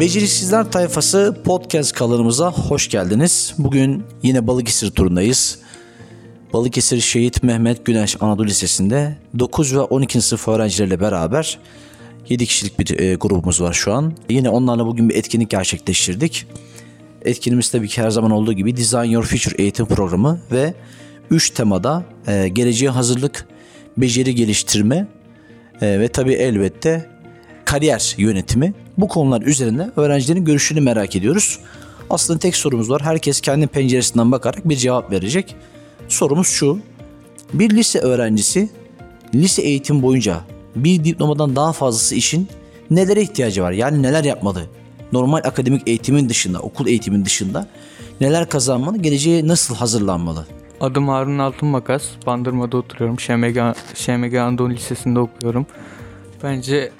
Beceriksizler Tayfası podcast kanalımıza hoş geldiniz. Bugün yine Balıkesir turundayız. Balıkesir Şehit Mehmet Güneş Anadolu Lisesi'nde 9 ve 12. sınıf öğrencileriyle beraber 7 kişilik bir e, grubumuz var şu an. Yine onlarla bugün bir etkinlik gerçekleştirdik. Etkinliğimiz tabii ki her zaman olduğu gibi Design Your Future eğitim programı ve 3 temada e, geleceğe hazırlık, beceri geliştirme e, ve tabii elbette kariyer yönetimi. Bu konular üzerinde öğrencilerin görüşünü merak ediyoruz. Aslında tek sorumuz var. Herkes kendi penceresinden bakarak bir cevap verecek. Sorumuz şu. Bir lise öğrencisi lise eğitim boyunca bir diplomadan daha fazlası için nelere ihtiyacı var? Yani neler yapmalı? Normal akademik eğitimin dışında, okul eğitimin dışında neler kazanmalı? Geleceğe nasıl hazırlanmalı? Adım Harun Altınmakas. Bandırma'da oturuyorum. ŞMG, ŞMG Anadolu Lisesi'nde okuyorum. Bence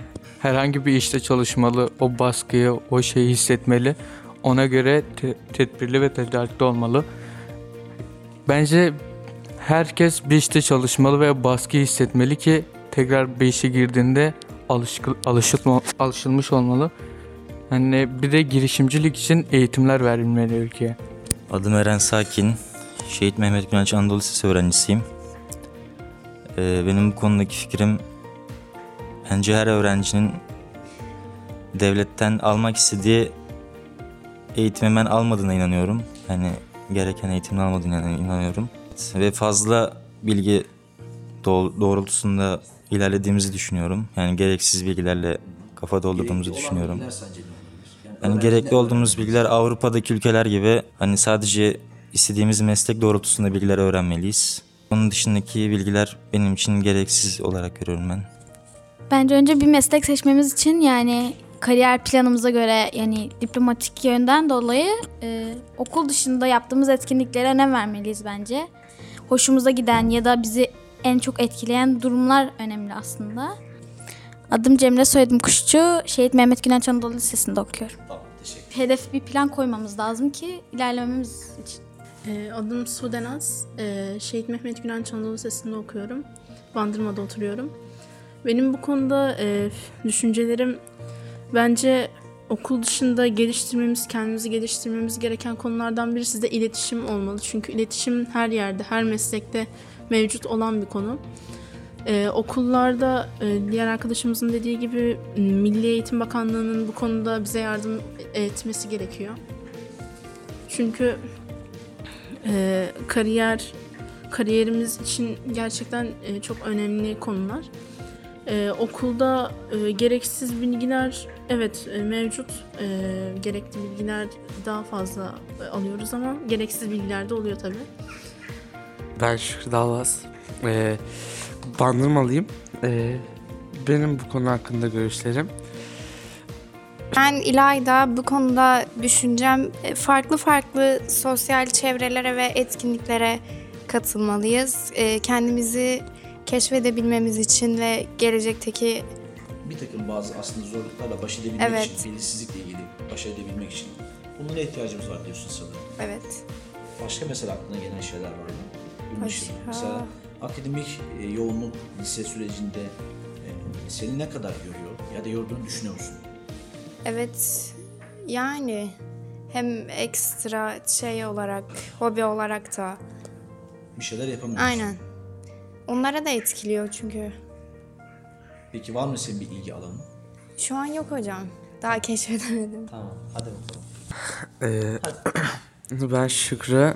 herhangi bir işte çalışmalı. O baskıyı, o şeyi hissetmeli. Ona göre te- tedbirli ve tedarikli olmalı. Bence herkes bir işte çalışmalı ve baskı hissetmeli ki tekrar bir işe girdiğinde alışkı, alışılma, alışılmış olmalı. Yani bir de girişimcilik için eğitimler verilmeli ülkeye. Adım Eren Sakin. Şehit Mehmet Güneş Anadolu Lisesi öğrencisiyim. Ee, benim bu konudaki fikrim bence her öğrencinin devletten almak istediği eğitimi ben almadığına inanıyorum. Yani gereken eğitimi almadığına inanıyorum. Ve fazla bilgi doğ- doğrultusunda ilerlediğimizi düşünüyorum. Yani gereksiz bilgilerle kafa doldurduğumuzu düşünüyorum. Yani gerekli olduğumuz bilgiler Avrupa'daki ülkeler gibi hani sadece istediğimiz meslek doğrultusunda bilgiler öğrenmeliyiz. Onun dışındaki bilgiler benim için gereksiz olarak görüyorum ben. Bence önce bir meslek seçmemiz için yani kariyer planımıza göre yani diplomatik yönden dolayı e, okul dışında yaptığımız etkinliklere önem vermeliyiz bence. Hoşumuza giden ya da bizi en çok etkileyen durumlar önemli aslında. Adım Cemre, soyadım Kuşçu. Şehit Mehmet Güneş Anadolu Lisesi'nde okuyorum. Hedef bir plan koymamız lazım ki ilerlememiz için. Ee, adım Sudenaz. Ee, Şehit Mehmet Gülenç Anadolu Lisesi'nde okuyorum. Bandırma'da oturuyorum. Benim bu konuda e, düşüncelerim bence okul dışında geliştirmemiz, kendimizi geliştirmemiz gereken konulardan birisi de iletişim olmalı. Çünkü iletişim her yerde, her meslekte mevcut olan bir konu. Ee, okullarda e, diğer arkadaşımızın dediği gibi Milli Eğitim Bakanlığı'nın bu konuda bize yardım etmesi gerekiyor. Çünkü e, kariyer kariyerimiz için gerçekten e, çok önemli konular. E, okulda e, gereksiz bilgiler evet e, mevcut. E, gerekli bilgiler daha fazla e, alıyoruz ama gereksiz bilgiler de oluyor tabii. Ben Şükrü Dallas. Ee, bandırmalıyım. Ee, benim bu konu hakkında görüşlerim. Ben İlayda bu konuda düşüncem e, farklı farklı sosyal çevrelere ve etkinliklere katılmalıyız. E, Kendimizi keşfedebilmemiz için ve gelecekteki Bir takım bazı aslında zorluklarla baş edebilmek Evet. için, belirsizlikle ilgili baş edebilmek için bunlara ihtiyacımız var diyorsun sanırım. evet Başka mesela aklına gelen şeyler var mı? Başka? Mesela akademik e, yoğunluk lise sürecinde e, seni ne kadar yoruyor ya da yorduğunu düşünüyor musun? evet yani hem ekstra şey olarak hobi olarak da Bir şeyler yapamıyorsun. aynen onlara da etkiliyor çünkü. Peki var mı senin bir ilgi alanın? Şu an yok hocam. Daha keşfedemedim. Tamam hadi bakalım. Ee, ben Şükrü.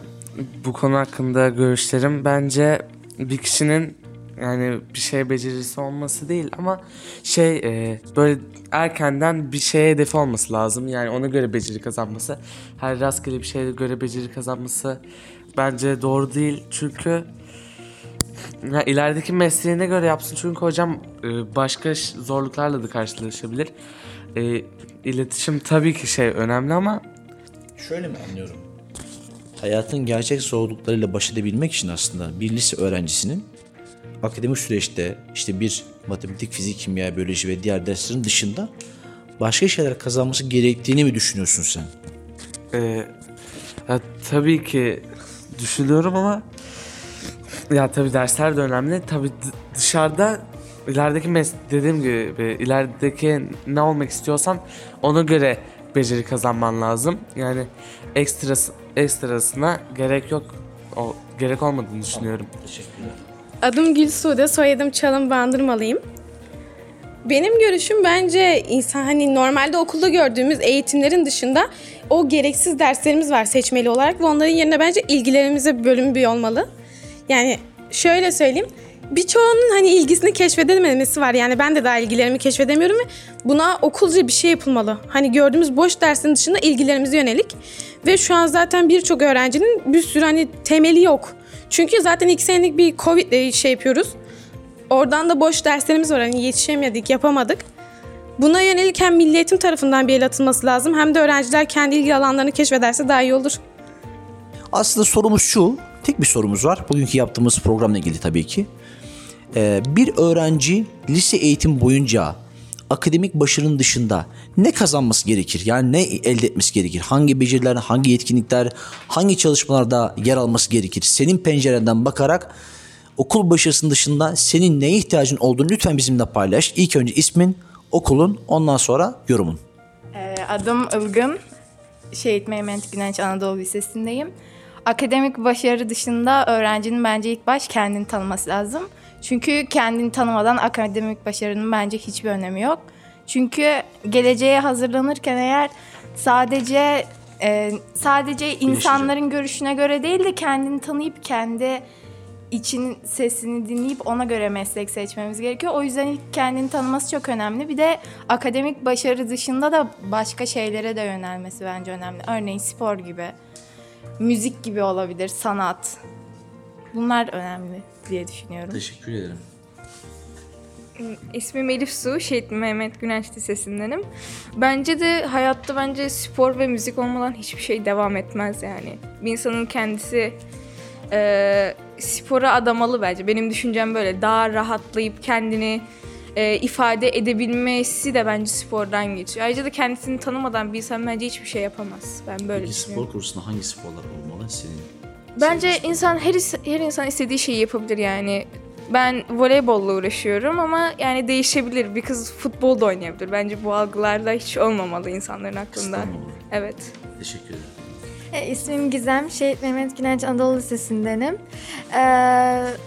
Bu konu hakkında görüşlerim bence bir kişinin yani bir şey becerisi olması değil ama şey e, böyle erkenden bir şeye hedefi olması lazım. Yani ona göre beceri kazanması. Her rastgele bir şeye göre beceri kazanması bence doğru değil. Çünkü ya ilerideki mesleğine göre yapsın. Çünkü hocam e, başka zorluklarla da karşılaşabilir. E, iletişim tabii ki şey önemli ama Şöyle mi anlıyorum? Hayatın gerçek zorluklarıyla baş edebilmek için aslında bir lise öğrencisinin akademik süreçte işte bir matematik, fizik, kimya, biyoloji ve diğer derslerin dışında başka şeyler kazanması gerektiğini mi düşünüyorsun sen? Ee, ya tabii ki düşünüyorum ama ya tabii dersler de önemli. Tabii dışarıda ilerideki mes dediğim gibi ilerideki ne olmak istiyorsan ona göre beceri kazanman lazım. Yani ekstrası, ekstrasına gerek yok. O, gerek olmadığını düşünüyorum. Adım Gülsude, soyadım Çalın Bandırmalıyım. Benim görüşüm bence insan hani normalde okulda gördüğümüz eğitimlerin dışında o gereksiz derslerimiz var seçmeli olarak ve onların yerine bence ilgilerimize bölüm bir olmalı. Yani şöyle söyleyeyim. Birçoğunun hani ilgisini keşfedememesi var. Yani ben de daha ilgilerimi keşfedemiyorum ve buna okulca bir şey yapılmalı. Hani gördüğümüz boş dersin dışında ilgilerimize yönelik. Ve şu an zaten birçok öğrencinin bir sürü hani temeli yok. Çünkü zaten iki senelik bir Covid ile şey yapıyoruz. Oradan da boş derslerimiz var. Hani yetişemedik, yapamadık. Buna yönelik hem milli eğitim tarafından bir el atılması lazım hem de öğrenciler kendi ilgi alanlarını keşfederse daha iyi olur. Aslında sorumuz şu. Tek bir sorumuz var. Bugünkü yaptığımız programla ilgili tabii ki. Ee, bir öğrenci lise eğitim boyunca akademik başarının dışında ne kazanması gerekir? Yani ne elde etmesi gerekir? Hangi beceriler, hangi yetkinlikler, hangi çalışmalarda yer alması gerekir? Senin pencerenden bakarak okul başarısının dışında senin neye ihtiyacın olduğunu lütfen bizimle paylaş. İlk önce ismin, okulun, ondan sonra yorumun. Ee, Adım Ilgın. Şehit Mehmet Güneş Anadolu Lisesi'ndeyim. Akademik başarı dışında öğrencinin bence ilk baş kendini tanıması lazım. Çünkü kendini tanımadan akademik başarının bence hiçbir önemi yok. Çünkü geleceğe hazırlanırken eğer sadece e, sadece insanların görüşüne göre değil de kendini tanıyıp kendi için sesini dinleyip ona göre meslek seçmemiz gerekiyor. O yüzden ilk kendini tanıması çok önemli. Bir de akademik başarı dışında da başka şeylere de yönelmesi bence önemli. Örneğin spor gibi, müzik gibi olabilir, sanat. Bunlar önemli diye düşünüyorum. Teşekkür ederim. İsmim Elif Su, Şehit Mehmet Güneş Lisesi'ndenim. Bence de hayatta bence spor ve müzik olmadan hiçbir şey devam etmez yani. Bir insanın kendisi e, spora adamalı bence. Benim düşüncem böyle. Daha rahatlayıp kendini e, ifade edebilmesi de bence spordan geçiyor. Ayrıca da kendisini tanımadan bir insan bence hiçbir şey yapamaz. Ben böyle düşünüyorum. kursunda hangi sporlar olmalı senin? Bence insan her, her insan istediği şeyi yapabilir yani. Ben voleybolla uğraşıyorum ama yani değişebilir. Bir kız futbol da oynayabilir. Bence bu algılarda hiç olmamalı insanların aklında. Evet. Teşekkür ederim. E, ismim Gizem. Şehit Mehmet Güneş Anadolu Lisesi'ndenim. Ee,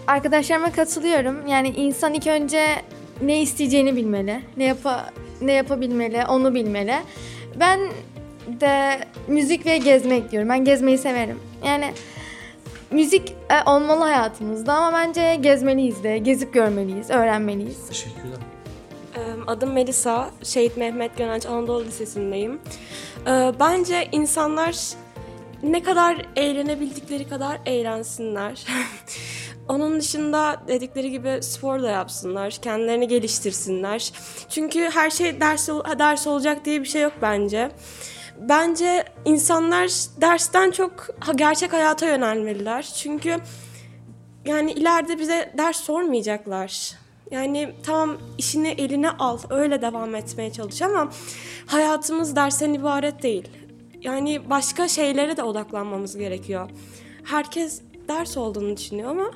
arkadaşlarıma katılıyorum. Yani insan ilk önce ne isteyeceğini bilmeli. Ne yapa ne yapabilmeli, onu bilmeli. Ben de müzik ve gezmek diyorum. Ben gezmeyi severim. Yani müzik e, olmalı hayatımızda ama bence gezmeliyiz de. Gezip görmeliyiz, öğrenmeliyiz. Teşekkürler. Adım Melisa, Şehit Mehmet Gönenç Anadolu Lisesi'ndeyim. Bence insanlar ne kadar eğlenebildikleri kadar eğlensinler. Onun dışında dedikleri gibi spor da yapsınlar, kendilerini geliştirsinler. Çünkü her şey ders, ders olacak diye bir şey yok bence. Bence insanlar dersten çok gerçek hayata yönelmeliler. Çünkü yani ileride bize ders sormayacaklar. Yani tamam işini eline al, öyle devam etmeye çalış ama hayatımız dersten ibaret değil. Yani başka şeylere de odaklanmamız gerekiyor. Herkes ders olduğunu düşünüyor ama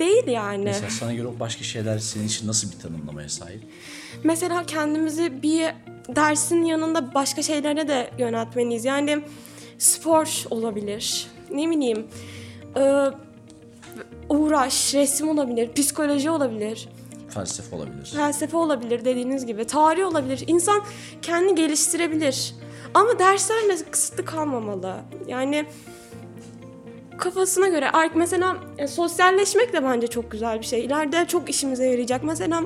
değil yani. Mesela sana göre başka şeyler senin için nasıl bir tanımlamaya sahip? Mesela kendimizi bir dersin yanında başka şeylere de yöneltmeliyiz. Yani spor olabilir. Ne bileyim. e, uğraş, resim olabilir, psikoloji olabilir, Felsefe olabilir. felsefe olabilir dediğiniz gibi, tarih olabilir. İnsan kendini geliştirebilir. Ama derslerle kısıtlı kalmamalı. Yani kafasına göre. Ar- Mesela e, sosyalleşmek de bence çok güzel bir şey. İleride çok işimize yarayacak. Mesela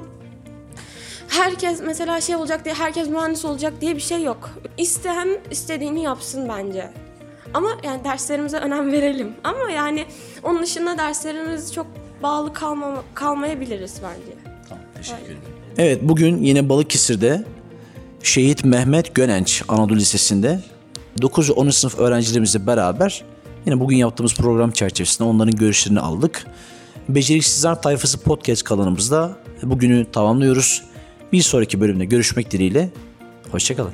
herkes mesela şey olacak diye herkes mühendis olacak diye bir şey yok. İsteyen istediğini yapsın bence. Ama yani derslerimize önem verelim. Ama yani onun dışında derslerimiz çok bağlı kalmama, kalmayabiliriz bence. Tamam, teşekkür ederim. Evet, bugün yine Balıkesir'de Şehit Mehmet Gönenç Anadolu Lisesi'nde 9 ve 10. sınıf öğrencilerimizle beraber yine bugün yaptığımız program çerçevesinde onların görüşlerini aldık. Beceriksizler Tayfası Podcast kanalımızda bugünü tamamlıyoruz. Bir sonraki bölümde görüşmek dileğiyle. Hoşçakalın.